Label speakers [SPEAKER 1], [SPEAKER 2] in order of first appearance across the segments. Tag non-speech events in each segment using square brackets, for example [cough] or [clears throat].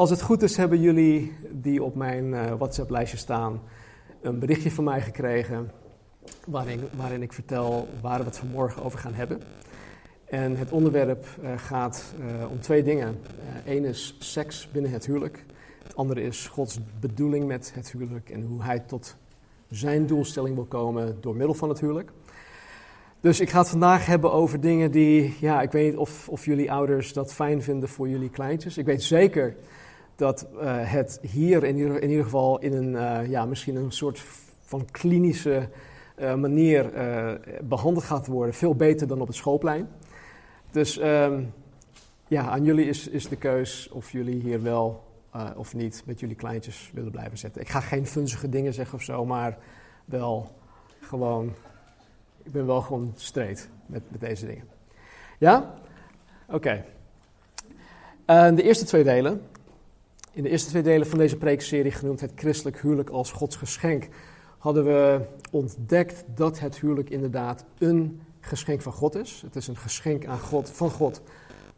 [SPEAKER 1] Als het goed is, hebben jullie die op mijn eh, WhatsApp-lijstje staan een berichtje van mij gekregen waarin, waarin ik vertel waar we het vanmorgen over gaan hebben. En het onderwerp eh, gaat eh, om twee dingen. Eén is seks binnen het huwelijk. Het andere is Gods bedoeling met het huwelijk en hoe hij tot zijn doelstelling wil komen door middel van het huwelijk. Dus ik ga het vandaag hebben over dingen die, ja, ik weet niet of, of jullie ouders dat fijn vinden voor jullie kleintjes. Ik weet zeker dat uh, het hier in ieder, in ieder, geval in een, uh, ja, misschien een soort van klinische uh, manier behandeld gaat worden. Veel beter dan op het schoolplein. Dus um, ja, aan jullie is, is de keus of jullie hier wel of niet met jullie kleintjes willen blijven zitten. Ik ga geen funzige dingen zeggen of zo, maar wel gewoon, ik ben wel gewoon straight met, met deze dingen. Ja? Oké. De eerste twee delen in de eerste twee delen van deze preekserie, genoemd het christelijk huwelijk als Gods geschenk, hadden we ontdekt dat het huwelijk inderdaad een geschenk van God is. Het is een geschenk aan God, van God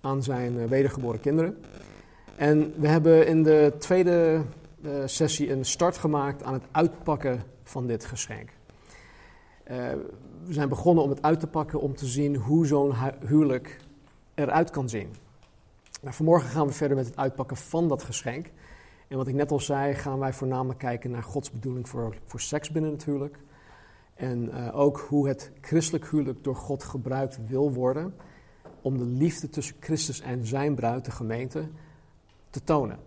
[SPEAKER 1] aan zijn eh, wedergeboren kinderen. En we hebben in de tweede uh, sessie een start gemaakt aan het uitpakken van dit geschenk. Uh, we zijn begonnen om het uit te pakken om te zien hoe zo'n huwelijk eruit kan zien. Nou, vanmorgen gaan we verder met het uitpakken van dat geschenk. En wat ik net al zei, gaan wij voornamelijk kijken naar Gods bedoeling voor, voor seks binnen het huwelijk. En uh, ook hoe het christelijk huwelijk door God gebruikt wil worden om de liefde tussen Christus en zijn bruid, de gemeente, te tonen.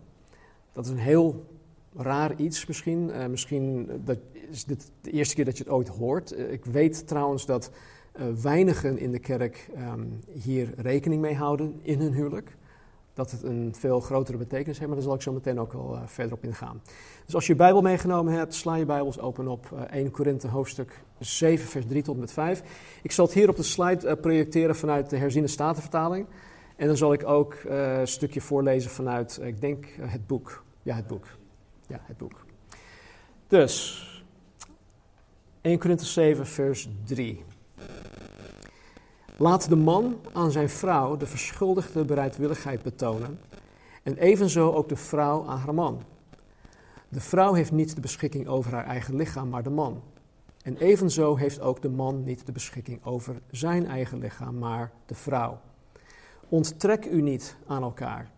[SPEAKER 1] Dat is een heel raar iets misschien. Uh, misschien dat is dit de eerste keer dat je het ooit hoort. Uh, ik weet trouwens dat weinigen in de kerk um, hier rekening mee houden in hun huwelijk dat het een veel grotere betekenis heeft, maar daar zal ik zo meteen ook wel uh, verder op ingaan. Dus als je je Bijbel meegenomen hebt, sla je Bijbels open op uh, 1 Korinthe hoofdstuk 7, vers 3 tot en met 5. Ik zal het hier op de slide uh, projecteren vanuit de herziene statenvertaling. En dan zal ik ook een stukje voorlezen vanuit, ik denk, het boek. Ja, het boek. Ja, het boek. Dus, 1 Korinthe 7, vers 3. Laat de man aan zijn vrouw de verschuldigde bereidwilligheid betonen en evenzo ook de vrouw aan haar man. De vrouw heeft niet de beschikking over haar eigen lichaam, maar de man. En evenzo heeft ook de man niet de beschikking over zijn eigen lichaam, maar de vrouw. Onttrek u niet aan elkaar,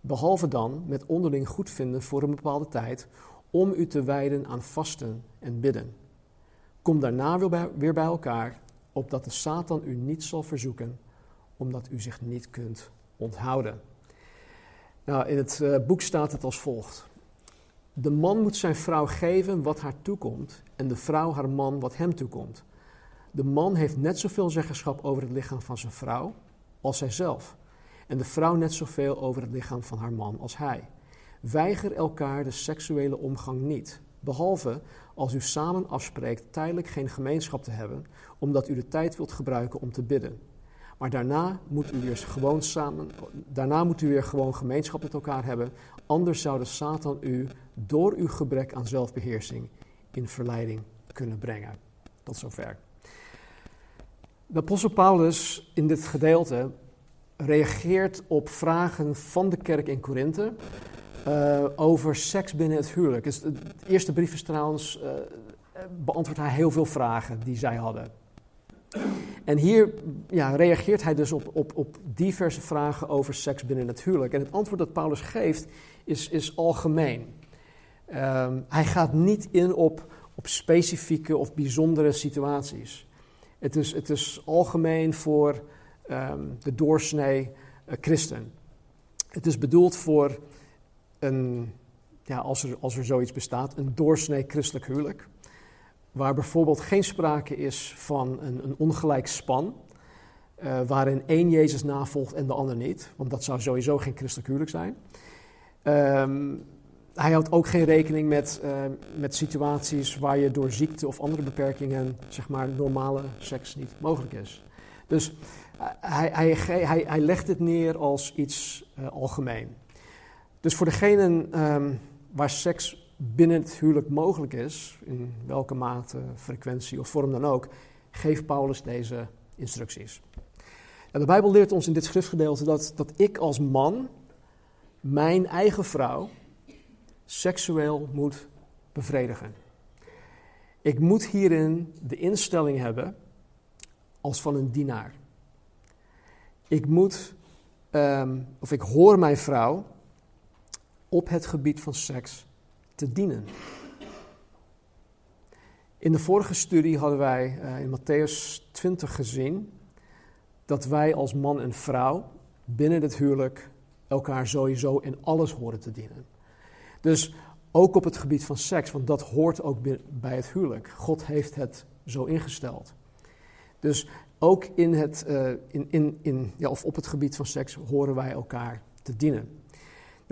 [SPEAKER 1] behalve dan met onderling goedvinden voor een bepaalde tijd, om u te wijden aan vasten en bidden. Kom daarna weer bij elkaar opdat de Satan u niet zal verzoeken, omdat u zich niet kunt onthouden. Nou, in het uh, boek staat het als volgt. De man moet zijn vrouw geven wat haar toekomt en de vrouw haar man wat hem toekomt. De man heeft net zoveel zeggenschap over het lichaam van zijn vrouw als zijzelf. En de vrouw net zoveel over het lichaam van haar man als hij. Weiger elkaar de seksuele omgang niet, behalve als u samen afspreekt tijdelijk geen gemeenschap te hebben, omdat u de tijd wilt gebruiken om te bidden. Maar daarna moet u weer gewoon samen, daarna moet u weer gewoon gemeenschap met elkaar hebben, anders zou de Satan u door uw gebrek aan zelfbeheersing in verleiding kunnen brengen. Tot zover. De apostel Paulus in dit gedeelte reageert op vragen van de kerk in Korinthe uh, over seks binnen het huwelijk. Dus de eerste brief is trouwens, uh, beantwoordt hij heel veel vragen die zij hadden. En hier ja, reageert hij dus op, op, op diverse vragen over seks binnen het huwelijk. En het antwoord dat Paulus geeft is, is algemeen. Um, hij gaat niet in op, op specifieke of bijzondere situaties. Het is, het is algemeen voor um, de doorsnee uh, christen. Het is bedoeld voor ja, als, er, als er zoiets bestaat, een doorsnee christelijk huwelijk. Waar bijvoorbeeld geen sprake is van een, een ongelijk span, uh, waarin één Jezus navolgt en de ander niet, want dat zou sowieso geen christelijk huwelijk zijn. Um, hij houdt ook geen rekening met, uh, met situaties waar je door ziekte of andere beperkingen, zeg maar, normale seks niet mogelijk is. Dus uh, hij, hij, hij, hij legt het neer als iets algemeen. Dus voor degenen um, waar seks binnen het huwelijk mogelijk is, in welke mate, frequentie of vorm dan ook, geeft Paulus deze instructies. De Bijbel leert ons in dit schriftgedeelte dat, dat ik als man mijn eigen vrouw seksueel moet bevredigen. Ik moet hierin de instelling hebben als van een dienaar. Ik moet, um, of ik hoor mijn vrouw op het gebied van seks te dienen. In de vorige studie hadden wij uh, in Matthäus 20 gezien dat wij als man en vrouw binnen het huwelijk elkaar sowieso in alles horen te dienen. Dus ook op het gebied van seks, want dat hoort ook bij het huwelijk. God heeft het zo ingesteld. Dus ook in het, uh, in, in, in, ja, of op het gebied van seks horen wij elkaar te dienen.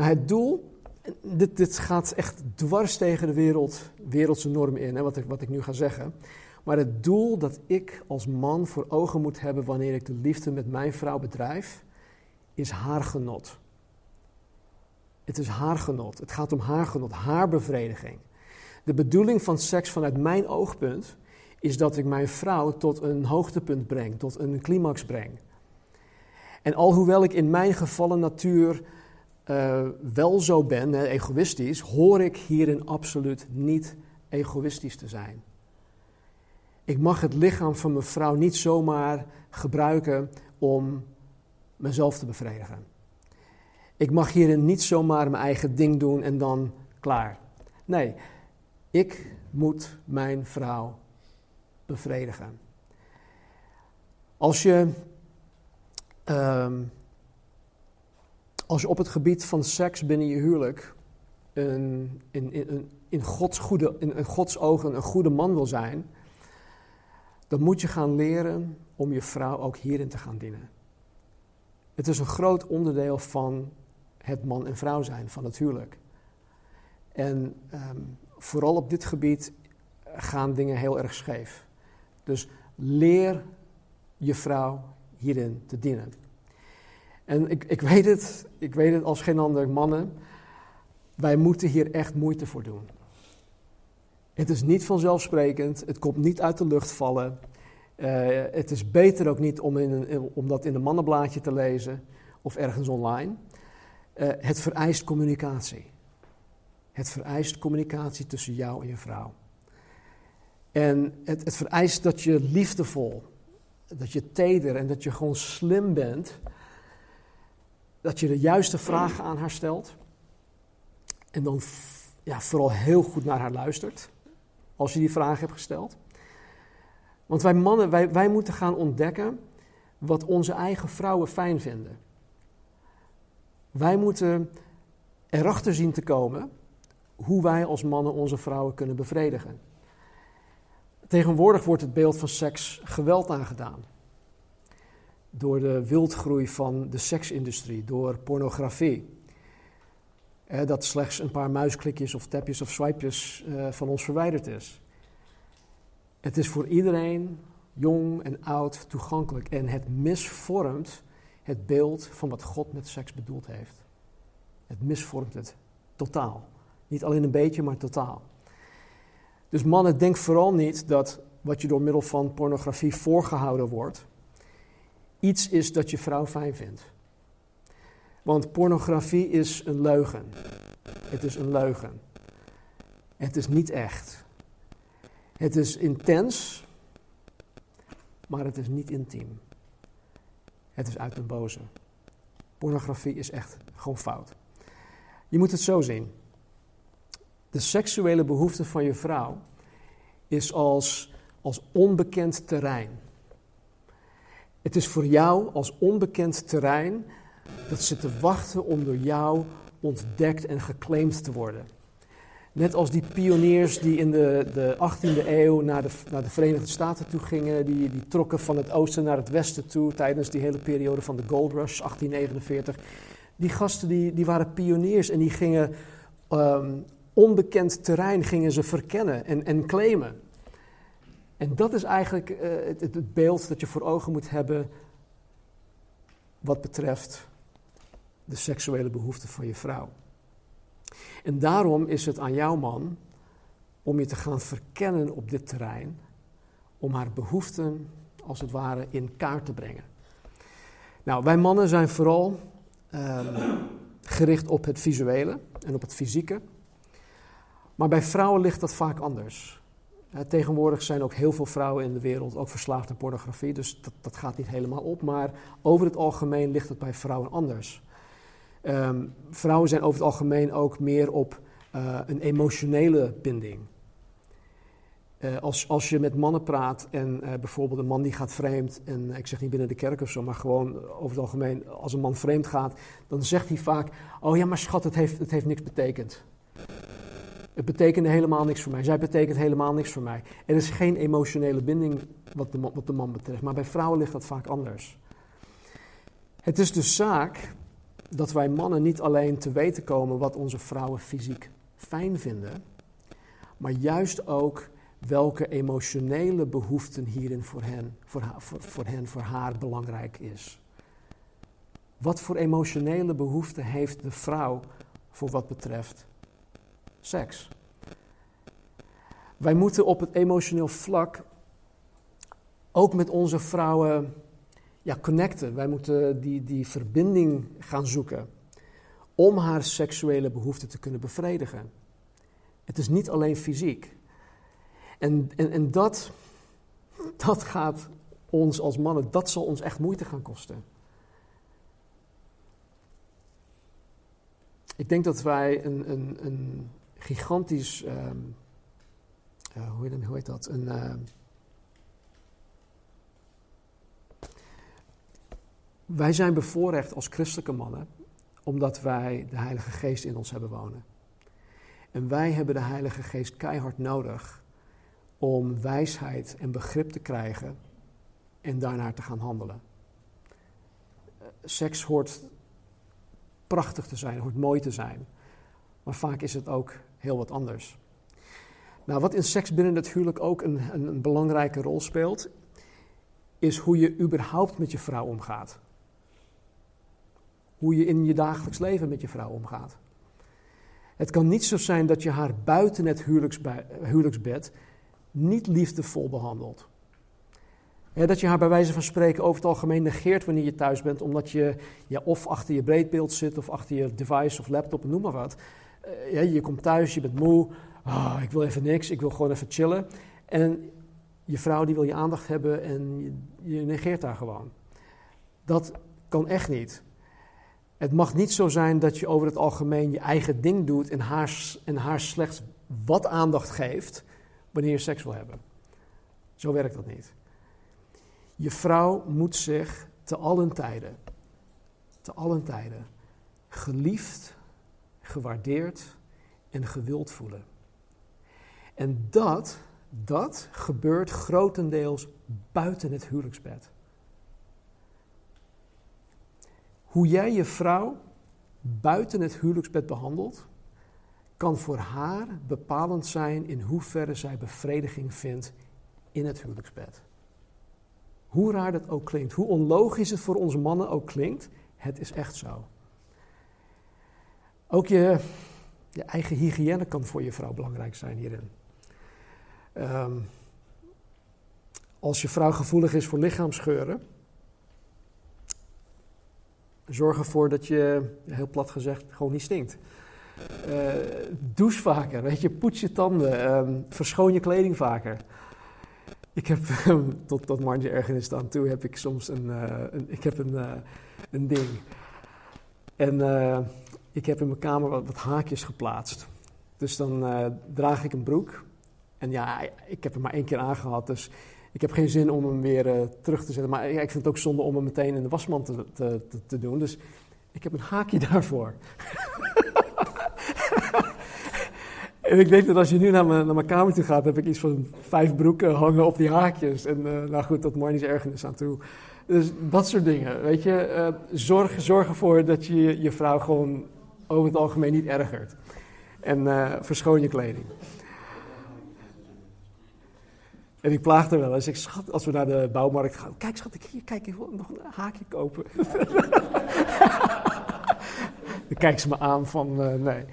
[SPEAKER 1] Nou, het doel, dit, dit gaat echt dwars tegen de wereld, wereldse norm in, hè, wat, ik, wat ik nu ga zeggen. Maar het doel dat ik als man voor ogen moet hebben wanneer ik de liefde met mijn vrouw bedrijf, is haar genot. Het is haar genot. Het gaat om haar genot, haar bevrediging. De bedoeling van seks vanuit mijn oogpunt is dat ik mijn vrouw tot een hoogtepunt breng, tot een climax breng. En alhoewel ik in mijn gevallen natuur uh, wel zo ben, egoïstisch, hoor ik hierin absoluut niet egoïstisch te zijn. Ik mag het lichaam van mijn vrouw niet zomaar gebruiken om mezelf te bevredigen. Ik mag hierin niet zomaar mijn eigen ding doen en dan klaar. Nee, ik moet mijn vrouw bevredigen. Als je, um, als je op het gebied van seks binnen je huwelijk een, in, in, in, Gods in, ogen een goede man wil zijn, dan moet je gaan leren om je vrouw ook hierin te gaan dienen. Het is een groot onderdeel van het man en vrouw zijn, van het huwelijk. En um, vooral op dit gebied gaan dingen heel erg scheef. Dus leer je vrouw hierin te dienen. En ik, ik, weet het, ik weet het als geen ander mannen, wij moeten hier echt moeite voor doen. Het is niet vanzelfsprekend, het komt niet uit de lucht vallen. Uh, het is beter ook niet om, in een, om dat in een mannenblaadje te lezen of ergens online. Uh, het vereist communicatie. Het vereist communicatie tussen jou en je vrouw. En het, het vereist dat je liefdevol, dat je teder en dat je gewoon slim bent. Dat je de juiste vragen aan haar stelt. En dan ja, vooral heel goed naar haar luistert. Als je die vraag hebt gesteld. Want wij mannen, wij, wij moeten gaan ontdekken wat onze eigen vrouwen fijn vinden. Wij moeten erachter zien te komen hoe wij als mannen onze vrouwen kunnen bevredigen. Tegenwoordig wordt het beeld van seks geweld aangedaan. Door de wildgroei van de seksindustrie, door pornografie. dat slechts een paar muisklikjes of tapjes of swipejes eh, van ons verwijderd is. Het is voor iedereen, jong en oud, toegankelijk. En het misvormt het beeld van wat God met seks bedoeld heeft. Het misvormt het totaal. Niet alleen een beetje, maar totaal. Dus mannen, denk vooral niet dat wat je door middel van pornografie voorgehouden wordt, iets is dat je vrouw fijn vindt. Want pornografie is een leugen. Het is een leugen. Het is niet echt. Het is intens, maar het is niet intiem. Het is uit een boze. Pornografie is echt gewoon fout. Je moet het zo zien. De seksuele behoefte van je vrouw is als, als onbekend terrein. Het is voor jou als onbekend terrein dat ze te wachten om door jou ontdekt en geclaimd te worden. Net als die pioniers die in de, de 18e eeuw naar de, naar de Verenigde Staten toe gingen, die, die trokken van het oosten naar het westen toe tijdens die hele periode van de Gold Rush, 1849. Die gasten die, die waren pioniers en die gingen ehm, onbekend terrein gingen ze verkennen en, en claimen. En dat is eigenlijk uh, het, het beeld dat je voor ogen moet hebben wat betreft de seksuele behoeften van je vrouw. En daarom is het aan jouw man om je te gaan verkennen op dit terrein, om haar behoeften als het ware in kaart te brengen. Nou, wij mannen zijn vooral ehm, [clears throat] gericht op het visuele en op het fysieke. Maar bij vrouwen ligt dat vaak anders. Tegenwoordig zijn ook heel veel vrouwen in de wereld ook verslaafd aan pornografie, dus dat, dat gaat niet helemaal op. Maar over het algemeen ligt het bij vrouwen anders. Ehm, vrouwen zijn over het algemeen ook meer op uh, een emotionele binding. Uh, als, als je met mannen praat en bijvoorbeeld een man die gaat vreemd, en ik zeg niet binnen de kerk of zo, maar gewoon over het algemeen, als een man vreemd gaat, dan zegt hij vaak: Oh ja, maar schat, het heeft, het heeft niks betekend. Het betekende helemaal niks voor mij. Zij betekent helemaal niks voor mij. Er is geen emotionele binding wat de, man, wat de man betreft, maar bij vrouwen ligt dat vaak anders. Het is dus zaak dat wij mannen niet alleen te weten komen wat onze vrouwen fysiek fijn vinden, maar juist ook welke emotionele behoeften hierin voor hen, voor, haar, voor, voor hen, voor haar belangrijk is. Wat voor emotionele behoeften heeft de vrouw voor wat betreft seks? Wij moeten op het emotioneel vlak ook met onze vrouwen ja, connecten. Wij moeten die, die verbinding gaan zoeken om haar seksuele behoeften te kunnen bevredigen. Het is niet alleen fysiek. En, en, en dat, [laughs] dat gaat ons als mannen, dat zal ons echt moeite gaan kosten. Ik denk dat wij een, een, een gigantisch, um, uh, hoe, heet, hoe, heet, dat, een... Uh, wij zijn bevoorrecht als christelijke mannen omdat wij de Heilige Geest in ons hebben wonen. En wij hebben de Heilige Geest keihard nodig om wijsheid en begrip te krijgen en daarnaar te gaan handelen. Seks hoort prachtig te zijn, hoort mooi te zijn, maar vaak is het ook heel wat anders. Nou, wat in seks binnen het huwelijk ook een, een, een belangrijke rol speelt, is hoe je überhaupt met je vrouw omgaat. Hoe je in je dagelijks leven met je vrouw omgaat. Het kan niet zo zijn dat je haar buiten het huwelijksbed niet liefdevol behandelt. dat je haar bij wijze van spreken over het algemeen negeert wanneer je thuis bent, omdat je ja, of achter je breedbeeld zit of achter je device of laptop, noem maar wat. Uh, ja, je komt thuis, je bent moe, oh, ik wil even niks, ik wil gewoon even chillen. En je vrouw die wil je aandacht hebben en je, je negeert haar gewoon. Dat kan echt niet. Het mag niet zo zijn dat je over het algemeen je eigen ding doet en haar, en haar slechts wat aandacht geeft wanneer je seks wil hebben. Zo werkt dat niet. Je vrouw moet zich te allen tijden, te allen tijden, geliefd, gewaardeerd en gewild voelen. En dat, dat gebeurt grotendeels buiten het huwelijksbed. Hoe jij je vrouw buiten het huwelijksbed behandelt, kan voor haar bepalend zijn in hoeverre zij bevrediging vindt in het huwelijksbed. Hoe raar dat ook klinkt, hoe onlogisch het voor onze mannen ook klinkt, het is echt zo. Ook je, je eigen hygiëne kan voor je vrouw belangrijk zijn hierin. Um, als je vrouw gevoelig is voor lichaamsgeuren, zorg ervoor dat je, heel plat gezegd, gewoon niet stinkt. Uh, douche vaker, weet je, poets je tanden, um, verschoon je kleding vaker. Ik heb, tot, tot Marge ergernis aan toe, heb ik soms een, uh, een ik heb een, uh, een ding. En ik heb in mijn kamer wat, haakjes geplaatst. Dus dan draag ik een broek. En ja, ik heb hem maar één keer aangehad, dus ik heb geen zin om hem weer uh, terug te zetten. Maar ja, ik vind het ook zonde om hem meteen in de wasmand te, te, te doen. Dus ik heb een haakje [laughs] daarvoor. en ik denk dat als je nu naar mijn, naar mijn kamer toe gaat, heb ik iets van vijf broeken hangen op die haakjes. En uh, nou goed, dat Marnie's ergernis aan toe. Dus dat soort dingen, weet je. Zorg, zorg ervoor dat je je vrouw gewoon over het algemeen niet ergert. En uh, verschoon je kleding. En ik plaagde wel eens. Ik schat, als we naar de bouwmarkt gaan. Kijk, schat, ik hier, kijk, ik wil nog een haakje kopen. [laughs] Dan kijkt ze me aan van, uh, nee.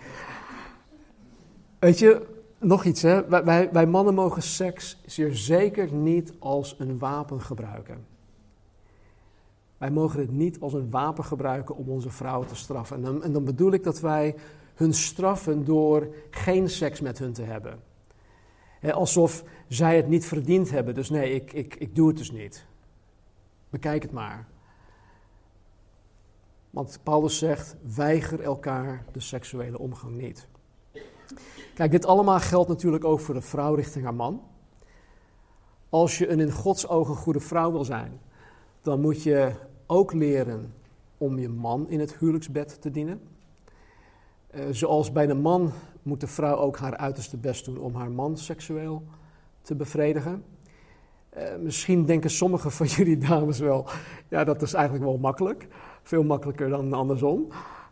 [SPEAKER 1] Weet je, nog iets, hè. Wij, wij, wij mannen mogen seks zeer zeker niet als een wapen gebruiken. Wij mogen het niet als een wapen gebruiken om onze vrouwen te straffen. En dan, en dan bedoel ik dat wij hun straffen door geen seks met hun te hebben. alsof zij het niet verdiend hebben. Dus nee, ik, ik, ik doe het dus niet. Bekijk het maar. Want Paulus zegt: weiger elkaar de seksuele omgang niet. Kijk, dit allemaal geldt natuurlijk ook voor de vrouw richting haar man. Als je een in Gods ogen goede vrouw wil zijn, dan moet je ook leren om je man in het huwelijksbed te dienen. Uh, zoals bij de man moet de vrouw ook haar uiterste best doen om haar man seksueel te bevredigen. Uh, misschien denken sommige van jullie dames wel, ja dat is eigenlijk wel makkelijk. Veel makkelijker dan andersom.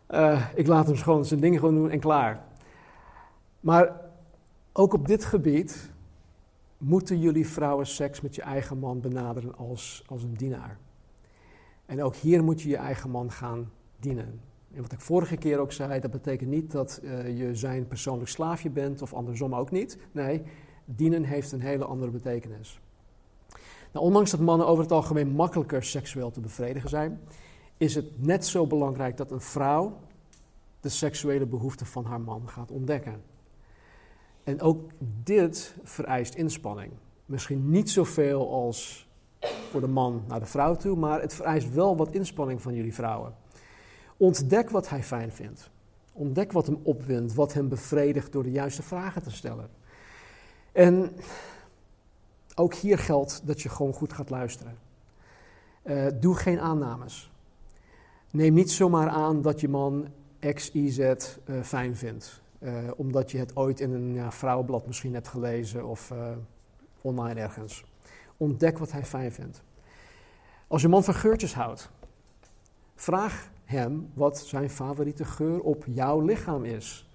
[SPEAKER 1] Uh, ik laat hem gewoon zijn dingen gewoon doen en klaar. Maar ook op dit gebied moeten jullie vrouwen seks met je eigen man benaderen als, als een dienaar. En ook hier moet je je eigen man gaan dienen. En wat ik vorige keer ook zei, dat betekent niet dat uh, je zijn persoonlijk slaafje bent of andersom ook niet. Nee, dienen heeft een hele andere betekenis. Nou, ondanks dat mannen over het algemeen makkelijker seksueel te bevredigen zijn, is het net zo belangrijk dat een vrouw de seksuele behoeften van haar man gaat ontdekken. En ook dit vereist inspanning. Misschien niet zoveel als voor de man naar de vrouw toe, maar het vereist wel wat inspanning van jullie vrouwen. Ontdek wat hij fijn vindt. Ontdek wat hem opwindt, wat hem bevredigt door de juiste vragen te stellen. En ook hier geldt dat je gewoon goed gaat luisteren. Uh, doe geen aannames. Neem niet zomaar aan dat je man X, Y, Z uh, fijn vindt. Uh, omdat je het ooit in een vrouwenblad misschien hebt gelezen of online ergens. Ontdek wat hij fijn vindt. Als je man van geurtjes houdt, vraag hem wat zijn favoriete geur op jouw lichaam is.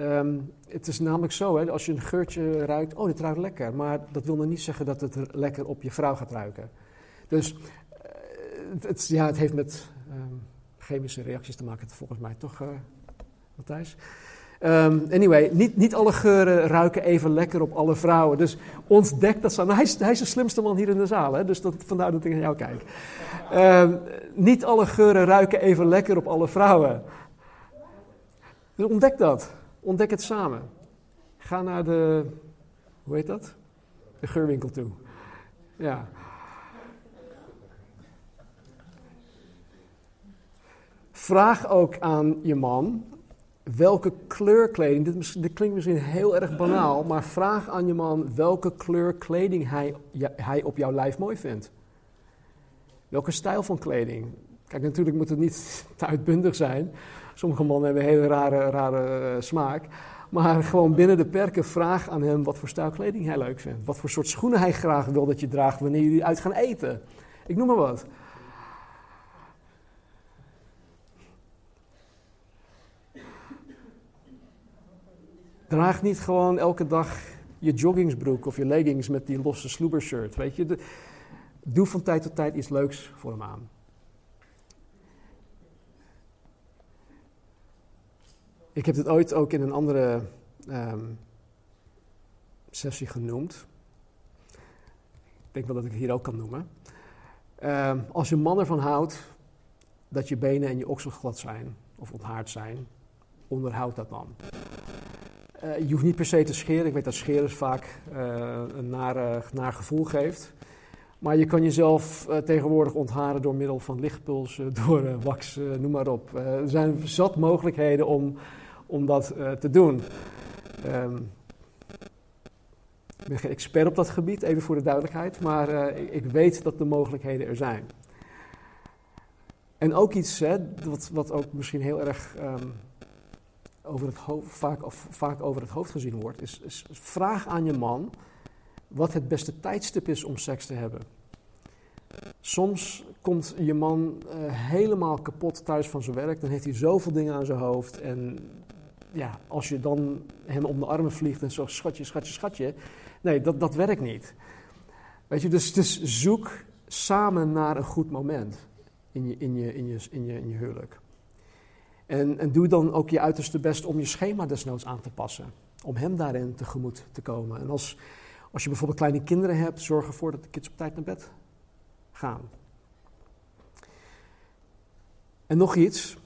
[SPEAKER 1] Um, het is namelijk zo, hè, als je een geurtje ruikt, oh, dit ruikt lekker. Maar dat wil nog niet zeggen dat het lekker op je vrouw gaat ruiken. Dus uh, het, ja, het heeft met um, chemische reacties te maken, volgens mij toch, uh, Matthijs? Um, anyway, niet, niet alle geuren ruiken even lekker op alle vrouwen. Dus ontdek dat hij, is, hij is de slimste man hier in de zaal, hè? dus dat, vandaar dat ik naar jou kijk. Um, niet alle geuren ruiken even lekker op alle vrouwen. Dus ontdek dat. Ontdek het samen. Ga naar de, hoe heet dat? De geurwinkel toe. Ja. Vraag ook aan je man welke kleur kleding, dit, dit, klinkt misschien heel erg banaal, maar vraag aan je man welke kleur kleding hij, hij op jouw lijf mooi vindt. Welke stijl van kleding? Kijk, natuurlijk moet het niet [laughs] te uitbundig zijn. Sommige mannen hebben een hele rare, rare uh, smaak. Maar gewoon binnen de perken vraag aan hem wat voor stijl kleding hij leuk vindt. Wat voor soort schoenen hij graag wil dat je draagt wanneer jullie uit gaan eten. Ik noem maar wat. Draag niet gewoon elke dag je joggingsbroek of je leggings met die losse sloebershirt. Weet je, doe van tijd tot tijd iets leuks voor hem aan. Ik heb dit ooit ook in een andere um, sessie genoemd. Ik denk wel dat ik het hier ook kan noemen. Um, als je man ervan houdt dat je benen en je oksel glad zijn of onthaard zijn, onderhoud dat dan. Uh, je hoeft niet per se te scheren. Ik weet dat scheren vaak uh, een naar, naar gevoel geeft. Maar je kan jezelf tegenwoordig ontharen door middel van lichtpulsen, [laughs] door wax, noem maar op. er zijn zat mogelijkheden om, om dat te doen. Um, ik ben geen expert op dat gebied, even voor de duidelijkheid, maar ik, ik, weet dat de mogelijkheden er zijn. En ook iets hè, wat, wat ook misschien heel erg um, over het hoofd, vaak, of, vaak over het hoofd gezien wordt, is, vraag aan je man wat het beste tijdstip is om seks te hebben. Soms komt je man uh, helemaal kapot thuis van zijn werk, dan heeft hij zoveel dingen aan zijn hoofd en ja, als je dan hem om de armen vliegt en zo schatje, schatje, schatje. Nee, dat, dat werkt niet. Weet je, dus, dus zoek samen naar een goed moment in je, in je, in je, in je, in je huwelijk. En, en doe dan ook je uiterste best om je schema desnoods aan te passen. Om hem daarin tegemoet te komen. En als, als je bijvoorbeeld kleine kinderen hebt, zorg ervoor dat de kids op tijd naar bed gaan. En nog iets.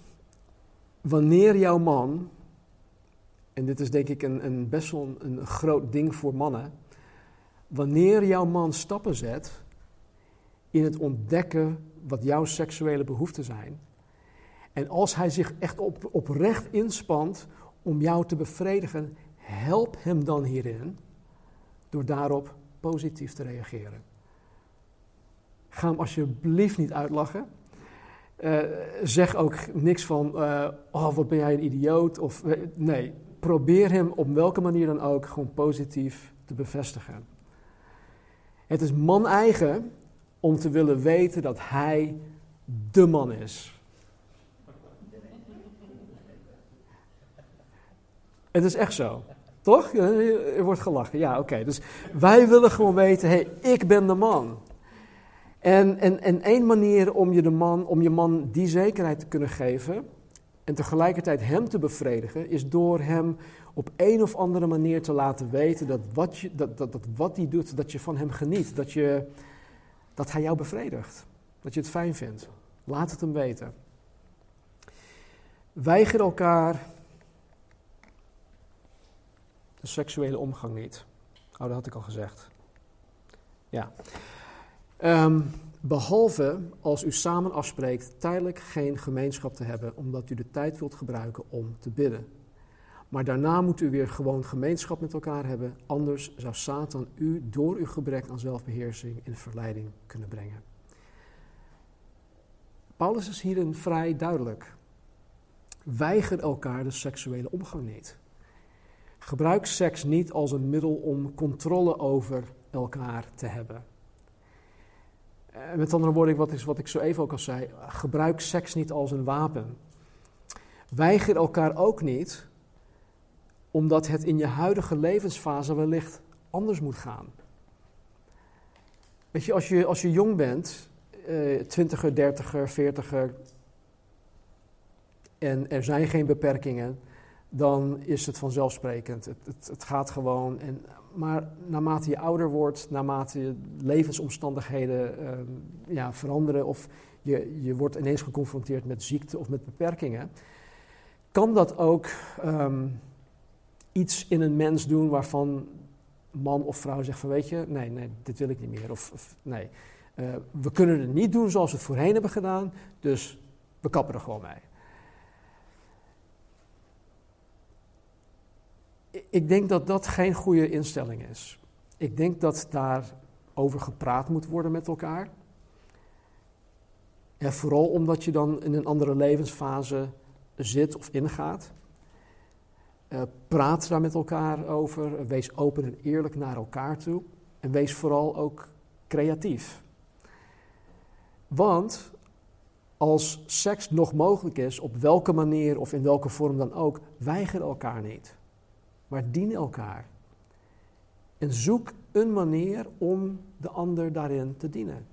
[SPEAKER 1] Wanneer jouw man, en dit is denk ik een, een best wel een, een groot ding voor mannen. Wanneer jouw man stappen zet in het ontdekken wat jouw seksuele behoeften zijn. En als hij zich echt op, oprecht inspant om jou te bevredigen, help hem dan hierin door daarop positief te reageren. Ga hem alsjeblieft niet uitlachen. Uh, zeg ook niks van, uh, oh wat ben jij een idioot. Of, uh, nee, probeer hem op welke manier dan ook gewoon positief te bevestigen. Het is man eigen om te willen weten dat hij de man is. Het is echt zo. Toch? Er wordt gelachen. Ja, oké. Dus wij willen gewoon weten, hé, hey, ik ben de man. En, en, en één manier om je, de man, om je man die zekerheid te kunnen geven en tegelijkertijd hem te bevredigen, is door hem op een of andere manier te laten weten dat wat, je, dat, dat, dat wat hij doet, dat je van hem geniet. Dat, je, dat hij jou bevredigt. Dat je het fijn vindt. Laat het hem weten. Weiger elkaar de seksuele omgang niet. Oh, dat had ik al gezegd. Ja. Um, behalve als u samen afspreekt tijdelijk geen gemeenschap te hebben, omdat u de tijd wilt gebruiken om te bidden. Maar daarna moet u weer gewoon gemeenschap met elkaar hebben, anders zou Satan u door uw gebrek aan zelfbeheersing in verleiding kunnen brengen. Paulus is hierin vrij duidelijk. Weiger elkaar de seksuele omgang niet. Gebruik seks niet als een middel om controle over elkaar te hebben. Eh, met andere woorden, wat, is, wat ik zo even ook al zei, gebruik seks niet als een wapen. Weiger elkaar ook niet, omdat het in je huidige levensfase wellicht anders moet gaan. Weet je, als je, als je jong bent, eh, twintiger, dertiger, veertiger, en er zijn geen beperkingen, dan is het vanzelfsprekend. Het, het, het gaat gewoon. En, maar naarmate je ouder wordt, naarmate je levensomstandigheden uh, ja, veranderen of je, je wordt ineens geconfronteerd met ziekte of met beperkingen, kan dat ook um, iets in een mens doen waarvan man of vrouw zegt van weet je, nee, nee, dit wil ik niet meer. Of, of nee, uh, we kunnen het niet doen zoals we het voorheen hebben gedaan, dus we kappen er gewoon mee. Ik denk dat dat geen goede instelling is. Ik denk dat daar over gepraat moet worden met elkaar. Vooral omdat je dan in een andere levensfase zit of ingaat. Uh, praat daar met elkaar over. Wees open en eerlijk naar elkaar toe. En wees vooral ook creatief. Want als seks nog mogelijk is, op welke manier of in welke vorm dan ook, weiger elkaar niet maar dien elkaar. En zoek een manier om de ander daarin te dienen.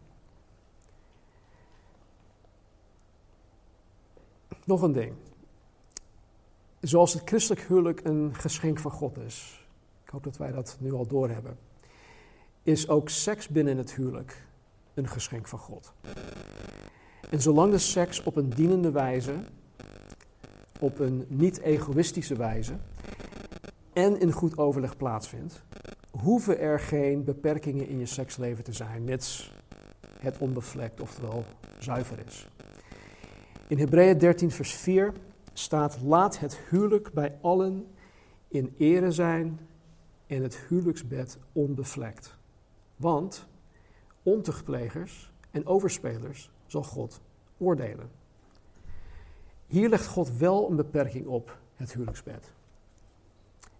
[SPEAKER 1] Nog een ding. Zoals het christelijk huwelijk een geschenk van God is, ik hoop dat wij dat nu al doorhebben, is ook seks binnen het huwelijk een geschenk van God. En zolang de seks op een dienende wijze, op een niet-egoïstische wijze en in goed overleg plaatsvindt, hoeven er geen beperkingen in je seksleven te zijn, mits het onbevlekt, oftewel zuiver is. In Hebreeën 13, vers 4 staat: Laat het huwelijk bij allen in ere zijn en het huwelijksbed onbevlekt. Want ontuchtplegers en overspelers zal God oordelen. Hier legt God wel een beperking op het huwelijksbed.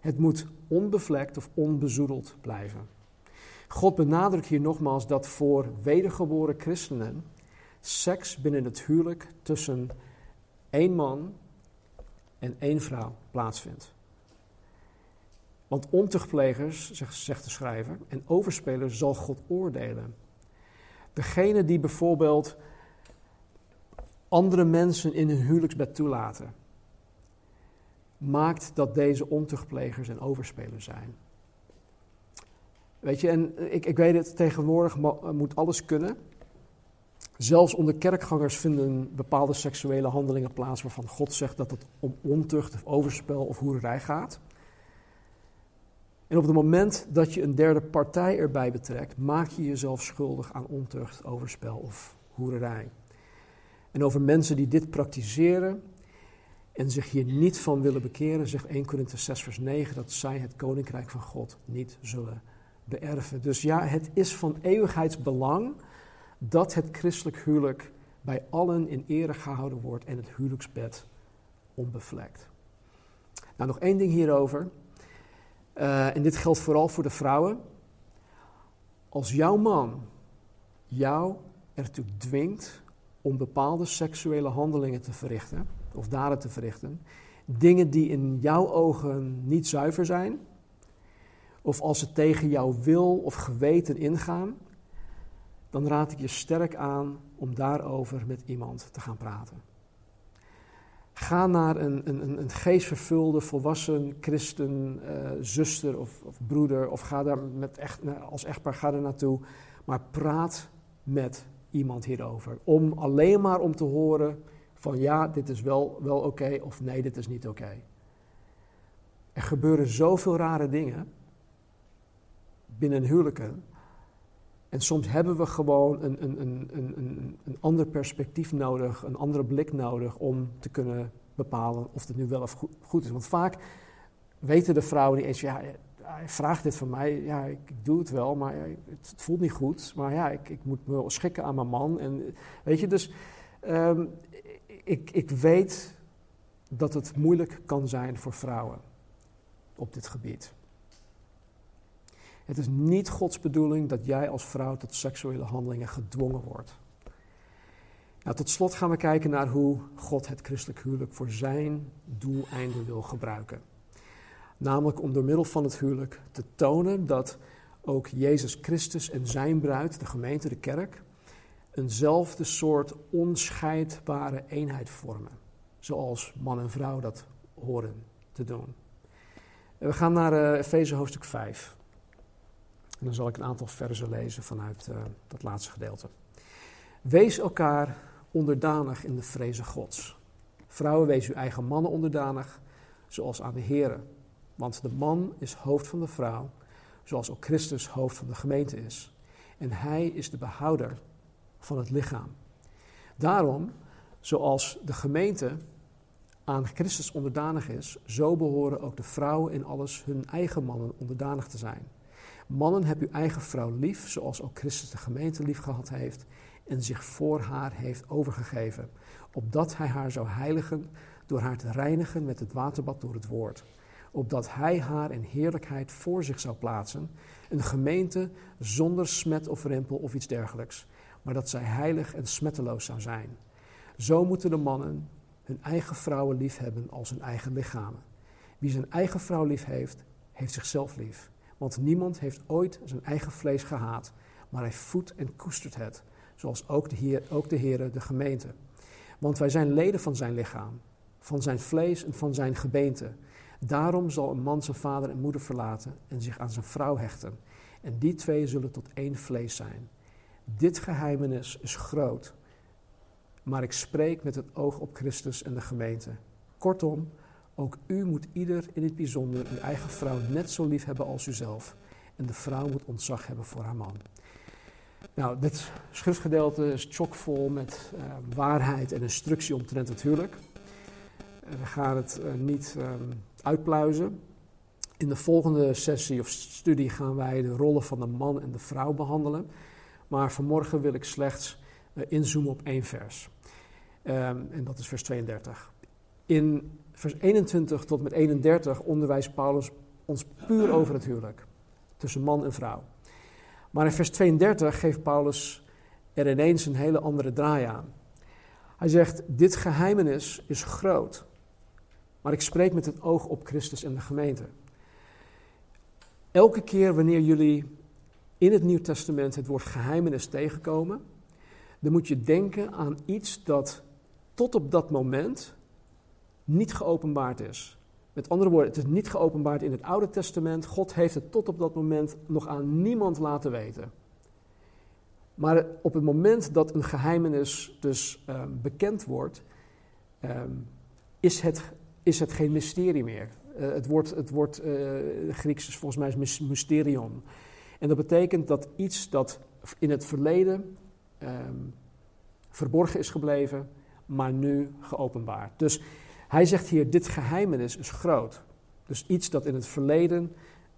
[SPEAKER 1] Het moet onbevlekt of onbezoedeld blijven. God benadrukt hier nogmaals dat voor wedergeboren christenen seks binnen het huwelijk tussen één man en één vrouw plaatsvindt. Want ontuchtplegers, zegt de schrijver, en overspelers zal God oordelen. Degene die bijvoorbeeld andere mensen in hun huwelijksbed toelaten, maakt dat deze ontuchtplegers en overspelers zijn. Weet je, en ik, ik weet het, tegenwoordig moet alles kunnen. Zelfs onder kerkgangers vinden bepaalde seksuele handelingen plaats waarvan God zegt dat het om ontucht of overspel of hoererij gaat. En op het moment dat je een derde partij erbij betrekt, maak je jezelf schuldig aan ontucht, overspel of hoererij. En over mensen die dit praktiseren en zich hier niet van willen bekeren, zegt 1 Korinthe 6 vers 9 dat zij het koninkrijk van God niet zullen beërven. Dus ja, het is van eeuwigheidsbelang dat het christelijk huwelijk bij allen in ere gehouden wordt en het huwelijksbed onbevlekt. Nou, nog één ding hierover. Uh, en dit geldt vooral voor de vrouwen. Als jouw man jou ertoe dwingt om bepaalde seksuele handelingen te verrichten, of daden te verrichten, dingen die in jouw ogen niet zuiver zijn, of als ze tegen jouw wil of geweten ingaan, dan raad ik je sterk aan om daarover met iemand te gaan praten. Ga naar een, een, een geestvervulde, volwassen christen, uh, zuster of, of, broeder, of ga daar met echt, als echtpaar ga er naartoe, maar praat met iemand hierover. Om alleen maar om te horen van ja, dit is wel, wel oké of nee, dit is niet oké. Er gebeuren zoveel rare dingen binnen huwelijken. En soms hebben we gewoon een, een, een, een, een ander perspectief nodig, een andere blik nodig om te kunnen bepalen of het nu wel of goed is. Want vaak weten de vrouwen niet eens, ja, hij vraagt dit van mij, ja, ik, doe het wel, maar het, voelt niet goed. Maar ja, ik, ik, moet me schikken aan mijn man. En, weet je, dus um, ik, ik weet dat het moeilijk kan zijn voor vrouwen op dit gebied. Het is niet Gods bedoeling dat jij als vrouw tot seksuele handelingen gedwongen wordt. Nou, tot slot gaan we kijken naar hoe God het christelijk huwelijk voor zijn doeleinden wil gebruiken. Namelijk om door middel van het huwelijk te tonen dat ook Jezus Christus en zijn bruid, de gemeente, de kerk, eenzelfde soort onscheidbare eenheid vormen. Zoals man en vrouw dat horen te doen. we gaan naar uh, Efeze hoofdstuk 5. En dan zal ik een aantal versen lezen vanuit uh, dat laatste gedeelte. Wees elkaar onderdanig in de vrezen Gods. Vrouwen, wees uw eigen mannen onderdanig, zoals aan de Here. Want de man is hoofd van de vrouw, zoals ook Christus hoofd van de gemeente is. En hij is de behouder van het lichaam. Daarom, zoals de gemeente aan Christus onderdanig is, zo behoren ook de vrouwen in alles hun eigen mannen onderdanig te zijn. Mannen, heb uw eigen vrouw lief, zoals ook Christus de gemeente lief gehad heeft en zich voor haar heeft overgegeven, opdat hij haar zou heiligen door haar te reinigen met het waterbad door het woord, opdat hij haar in heerlijkheid voor zich zou plaatsen, een gemeente zonder smet of rimpel of iets dergelijks, maar dat zij heilig en smetteloos zou zijn. Zo moeten de mannen hun eigen vrouwen lief hebben als hun eigen lichamen. Wie zijn eigen vrouw lief heeft, heeft zichzelf lief. Want niemand heeft ooit zijn eigen vlees gehaat, maar hij voedt en koestert het, zoals ook de, Heer, ook de Heere de gemeente. Want wij zijn leden van zijn lichaam, van zijn vlees en van zijn gebeente. Daarom zal een man zijn vader en moeder verlaten en zich aan zijn vrouw hechten. En die twee zullen tot één vlees zijn. Dit geheimenis is groot, maar ik spreek met het oog op Christus en de gemeente. Kortom, ook u moet ieder in het bijzonder uw eigen vrouw net zo lief hebben als uzelf. En de vrouw moet ontzag hebben voor haar man. Nou, dit schriftgedeelte is chockvol met uh, waarheid en instructie omtrent het huwelijk. Uh, we gaan het uh, niet um, uitpluizen. In de volgende sessie of studie gaan wij de rollen van de man en de vrouw behandelen. Maar vanmorgen wil ik slechts inzoomen op één vers. Um, en dat is vers 32. In vers 21 tot met 31 onderwijst Paulus ons puur over het huwelijk. Tussen man en vrouw. Maar in vers 32 geeft Paulus er ineens een hele andere draai aan. Hij zegt: Dit geheimenis is groot, maar ik spreek met het oog op Christus en de gemeente. Elke keer wanneer jullie in het Nieuw Testament het woord geheimenis tegenkomen, dan moet je denken aan iets dat tot op dat moment niet geopenbaard is. Met andere woorden, het is niet geopenbaard in het Oude Testament. God heeft het tot op dat moment nog aan niemand laten weten. Maar op het moment dat een geheimenis dus um, bekend wordt, um, is, het, is het geen mysterie meer. Het woord, het woord uh, Grieks is volgens mij mysterion. En dat betekent dat iets dat in het verleden um, verborgen is gebleven, maar nu geopenbaard. Dus hij zegt hier, dit geheimenis is groot. Dus iets dat in het verleden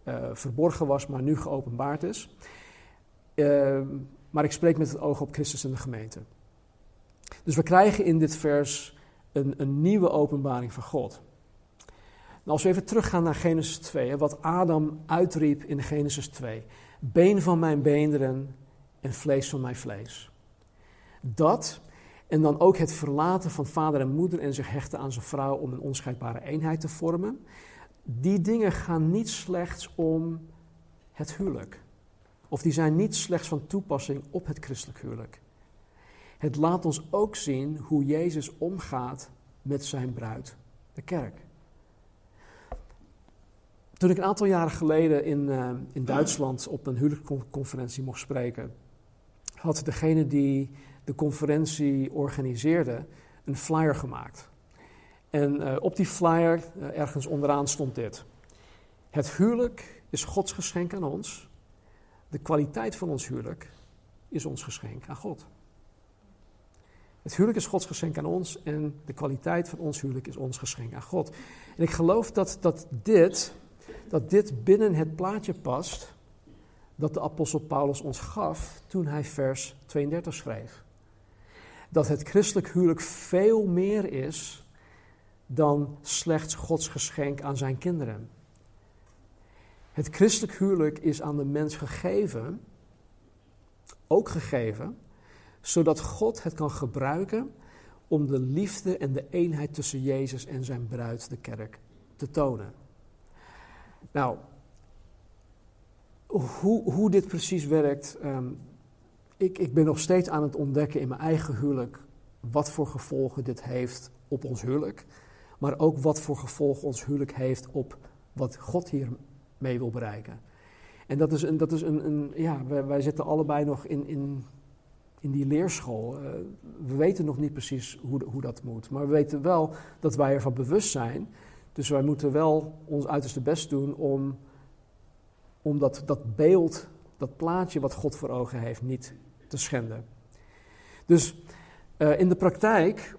[SPEAKER 1] uh, verborgen was, maar nu geopenbaard is. Uh, maar ik spreek met het oog op Christus en de gemeente. Dus we krijgen in dit vers een, een nieuwe openbaring van God. Nou, als we even teruggaan naar Genesis 2, wat Adam uitriep in Genesis 2. Been van mijn beenderen en vlees van mijn vlees. Dat en dan ook het verlaten van vader en moeder en zich hechten aan zijn vrouw om een onscheidbare eenheid te vormen. Die dingen gaan niet slechts om het huwelijk. Of die zijn niet slechts van toepassing op het christelijk huwelijk. Het laat ons ook zien hoe Jezus omgaat met zijn bruid, de kerk. Toen ik een aantal jaren geleden in, uh, in Duitsland op een huwelijksconferentie mocht spreken, had degene die de conferentie organiseerde een flyer gemaakt. En uh, op die flyer, uh, ergens onderaan, stond dit. Het huwelijk is Gods geschenk aan ons. De kwaliteit van ons huwelijk is ons geschenk aan God. Het huwelijk is Gods geschenk aan ons en de kwaliteit van ons huwelijk is ons geschenk aan God. En ik geloof dat, dat, dit, dat dit binnen het plaatje past dat de apostel Paulus ons gaf toen hij vers 32 schreef. Dat het christelijk huwelijk veel meer is dan slechts Gods geschenk aan zijn kinderen. Het christelijk huwelijk is aan de mens gegeven, ook gegeven, zodat God het kan gebruiken om de liefde en de eenheid tussen Jezus en zijn bruid, de kerk, te tonen. Nou, hoe, hoe dit precies werkt, um, ik, ik ben nog steeds aan het ontdekken in mijn eigen huwelijk wat voor gevolgen dit heeft op ons huwelijk, maar ook wat voor gevolgen ons huwelijk heeft op wat God hier mee wil bereiken. En dat is een, dat is een, een ja, wij, zitten allebei nog in, in, in die leerschool. Uh, we weten nog niet precies hoe, hoe dat moet, maar we weten wel dat wij ervan bewust zijn. Dus wij moeten wel ons uiterste best doen om, om dat, dat beeld, dat plaatje wat God voor ogen heeft, niet te schenden. Dus uh, in de praktijk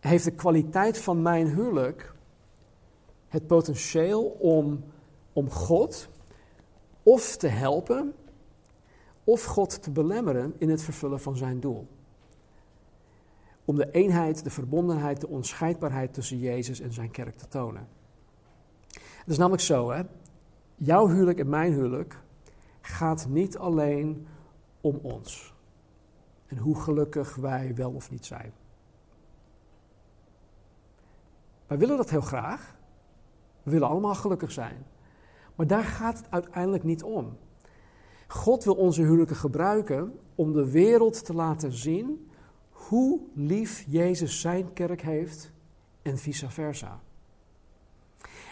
[SPEAKER 1] heeft de kwaliteit van mijn huwelijk het potentieel om om God of te helpen of God te belemmeren in het vervullen van zijn doel. Om de eenheid, de verbondenheid, de onscheidbaarheid tussen Jezus en zijn kerk te tonen. Het is namelijk zo, hè? Jouw huwelijk en mijn huwelijk gaat niet alleen om ons. En hoe gelukkig wij wel of niet zijn. Wij willen dat heel graag. We willen allemaal gelukkig zijn. Maar daar gaat het uiteindelijk niet om. God wil onze huwelijken gebruiken om de wereld te laten zien hoe lief Jezus zijn kerk heeft en vice versa.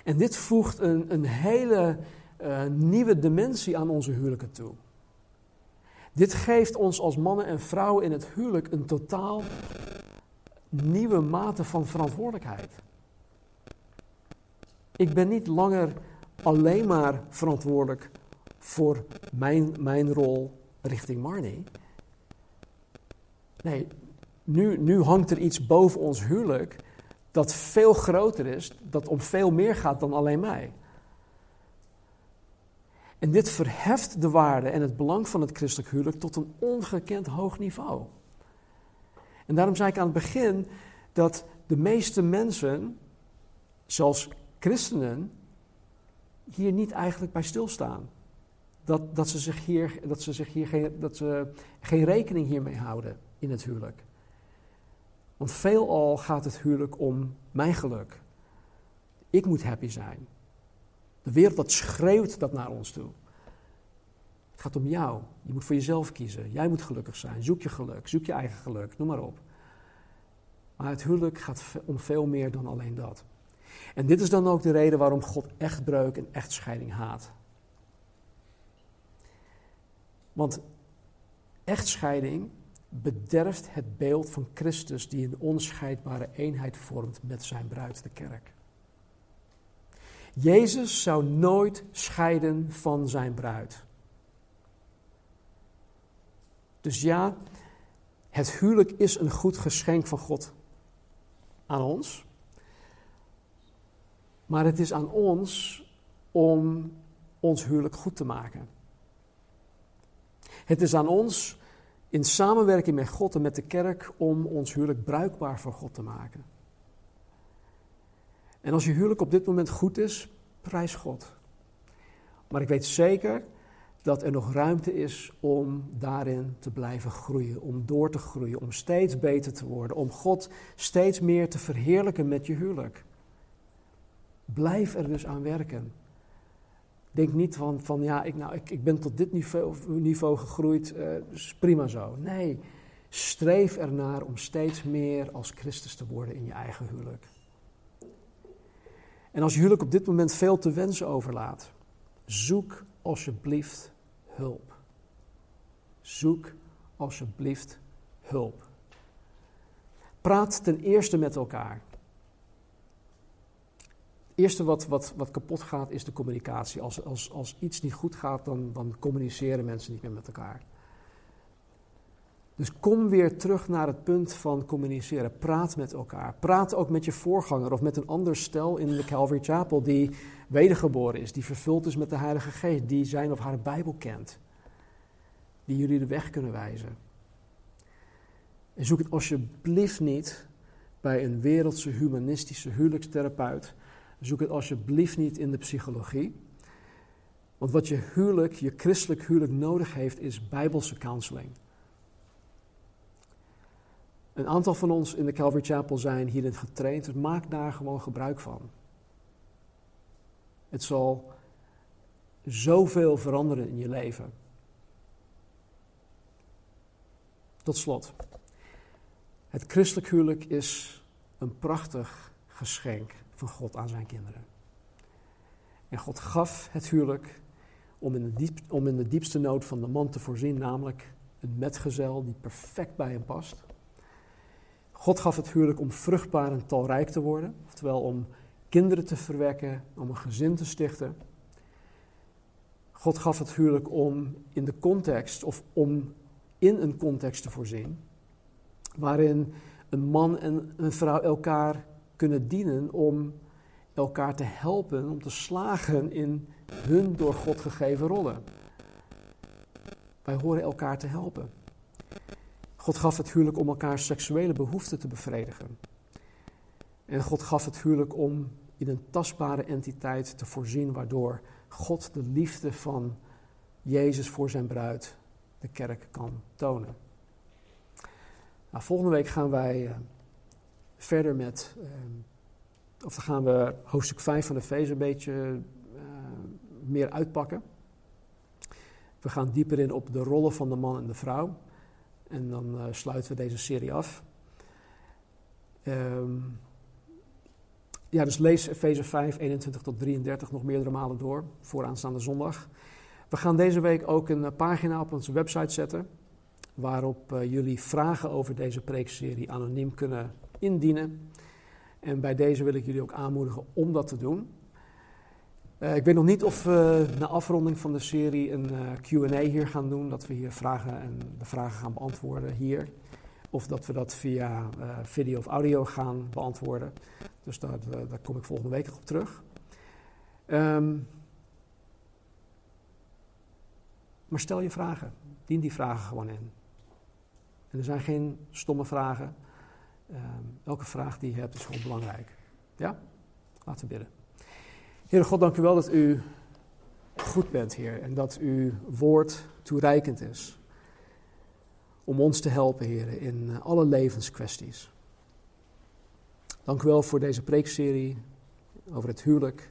[SPEAKER 1] En dit voegt een, een hele uh, nieuwe dimensie aan onze huwelijken toe. Dit geeft ons als mannen en vrouwen in het huwelijk een totaal nieuwe mate van verantwoordelijkheid. Ik ben niet langer alleen maar verantwoordelijk voor mijn, mijn rol richting Marnie. Nee, nu, nu hangt er iets boven ons huwelijk dat veel groter is, dat om veel meer gaat dan alleen mij. En dit verheft de waarde en het belang van het christelijk huwelijk tot een ongekend hoog niveau. En daarom zei ik aan het begin dat de meeste mensen, zelfs christenen, hier niet eigenlijk bij stilstaan. Dat, dat, ze zich hier, dat ze zich hier geen, dat ze geen rekening hiermee houden in het huwelijk. Want veelal gaat het huwelijk om mijn geluk. Ik moet happy zijn. De wereld dat schreeuwt dat naar ons toe. Het gaat om jou. Je moet voor jezelf kiezen. Jij moet gelukkig zijn. Zoek je geluk. Zoek je eigen geluk. Noem maar op. Maar het huwelijk gaat om veel meer dan alleen dat. En dit is dan ook de reden waarom God echtbreuk en echtscheiding haat. Want echtscheiding bederft het beeld van Christus die een onscheidbare eenheid vormt met zijn bruid, de kerk. Jezus zou nooit scheiden van zijn bruid. Dus ja, het huwelijk is een goed geschenk van God aan ons. Maar het is aan ons om ons huwelijk goed te maken. Het is aan ons in samenwerking met God en met de kerk om ons huwelijk bruikbaar voor God te maken. En als je huwelijk op dit moment goed is, prijs God. Maar ik weet zeker dat er nog ruimte is om daarin te blijven groeien, om door te groeien, om steeds beter te worden, om God steeds meer te verheerlijken met je huwelijk. Blijf er dus aan werken. Denk niet van, van ja, ik, nou, ik, ik ben tot dit niveau, niveau gegroeid, uh, prima zo. Nee, streef ernaar om steeds meer als Christus te worden in je eigen huwelijk. En als je huwelijk op dit moment veel te wensen overlaat, zoek alsjeblieft hulp. Zoek alsjeblieft hulp. Praat ten eerste met elkaar. Eerste wat, wat, wat kapot gaat is de communicatie. Als, als, als iets niet goed gaat, dan, dan communiceren mensen niet meer met elkaar. Dus kom weer terug naar het punt van communiceren. Praat met elkaar. Praat ook met je voorganger of met een ander stel in de Calvary Chapel die wedergeboren is, die vervuld is met de Heilige Geest, die zijn of haar Bijbel kent, die jullie de weg kunnen wijzen. En zoek het alsjeblieft niet bij een wereldse humanistische huwelijkstherapeut. Zoek het alsjeblieft niet in de psychologie. Want wat je huwelijk, je christelijk huwelijk nodig heeft, is bijbelse counseling. Een aantal van ons in de Calvary Chapel zijn hierin getraind, dus maak daar gewoon gebruik van. Het zal zoveel veranderen in je leven. Tot slot. Het christelijk huwelijk is een prachtig geschenk van God aan zijn kinderen. En God gaf het huwelijk om in, de diep, om in de diepste nood van de man te voorzien, namelijk een metgezel die perfect bij hem past. God gaf het huwelijk om vruchtbaar en talrijk te worden, oftewel om kinderen te verwekken, om een gezin te stichten. God gaf het huwelijk om in de context of om in een context te voorzien, waarin een man en een vrouw elkaar kunnen dienen om elkaar te helpen, om te slagen in hun door God gegeven rollen. Wij horen elkaar te helpen. God gaf het huwelijk om elkaar seksuele behoeften te bevredigen. En God gaf het huwelijk om in een tastbare entiteit te voorzien, waardoor God de liefde van Jezus voor zijn bruid, de kerk, kan tonen. Nou, volgende week gaan wij uh, verder met, uh, of dan gaan we hoofdstuk 5 van de Feest een beetje uh, meer uitpakken. We gaan dieper in op de rollen van de man en de vrouw. En dan uh, sluiten we deze serie af. Um, ja, dus lees Efeze 5, 21 tot 33 nog meerdere malen door voor aanstaande zondag. We gaan deze week ook een eh, pagina op onze website zetten. Waarop jullie vragen over deze preekserie anoniem kunnen indienen. En bij deze wil ik jullie ook aanmoedigen om dat te doen. Uh, ik weet nog niet of we na afronding van de serie een uh, QA hier gaan doen. Dat we hier vragen en de vragen gaan beantwoorden hier. Of dat we dat via uh, video of audio gaan beantwoorden. Dus daar, daar kom ik volgende week op terug. Um, maar stel je vragen. Dien die vragen gewoon in. En er zijn geen stomme vragen. Um, elke vraag die je hebt is gewoon belangrijk. Ja? Laten we bidden. Heere God, dank u wel dat u goed bent, Heer. En dat uw woord toereikend is. Om ons te helpen, Heer, in alle levenskwesties. Dank u wel voor deze preekserie. over het huwelijk.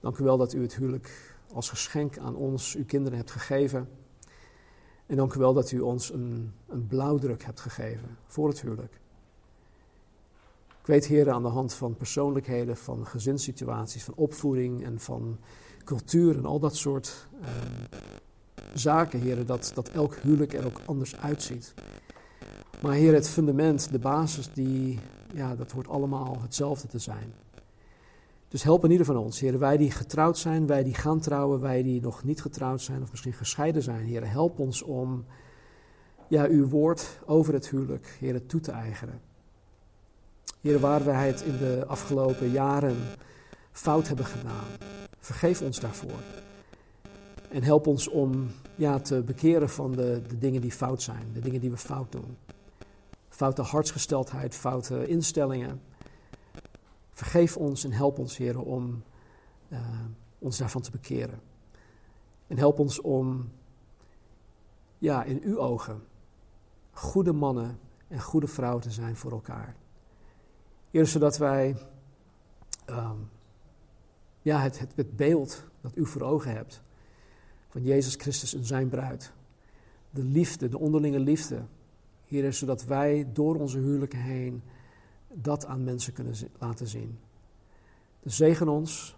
[SPEAKER 1] Dank u wel dat u het huwelijk als geschenk aan ons, uw kinderen, hebt gegeven. En dank u wel dat u ons een, een blauwdruk hebt gegeven voor het huwelijk. Ik weet, heren, aan de hand van persoonlijkheden, van gezinssituaties, van opvoeding en van cultuur en al dat soort uh, zaken, heren, dat, dat elk huwelijk er ook anders uitziet. Maar heer, het fundament, de basis, die, ja, dat hoort allemaal hetzelfde te zijn. Dus help in ieder van ons, heren, wij die getrouwd zijn, wij die gaan trouwen, wij die nog niet getrouwd zijn of misschien gescheiden zijn, heren, help ons om ja, uw woord over het huwelijk, heren, toe te eigenen. Heren, waar wij het in de afgelopen jaren fout hebben gedaan, vergeef ons daarvoor. En help ons om ja, te bekeren van de, de dingen die fout zijn, de dingen die we fout doen. Foute hartsgesteldheid, foute instellingen. Vergeef ons en help ons, heren, om uh, ons daarvan te bekeren. En help ons om, ja, in uw ogen, goede mannen en goede vrouwen te zijn voor elkaar. Eerst zodat wij um, ja, het, het, beeld dat u voor ogen hebt van Jezus Christus en zijn bruid. De liefde, de onderlinge liefde. Heer, zodat wij door onze huwelijken heen dat aan mensen kunnen laten zien. Dus zegen ons.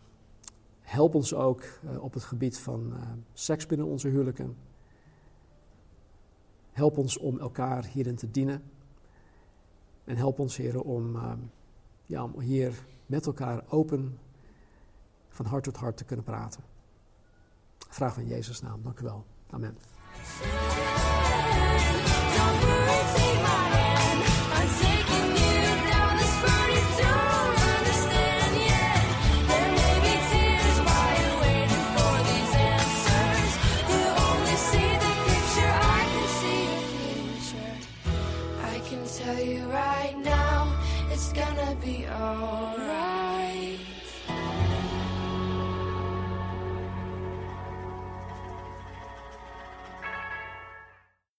[SPEAKER 1] Help ons ook uh, op het gebied van uh, seks binnen onze huwelijken. Help ons om elkaar hierin te dienen. En help ons, Heer, om, uh, ja, om hier met elkaar open van hart tot hart te kunnen praten. Vraag van Jezus' naam. Dank u wel. Amen.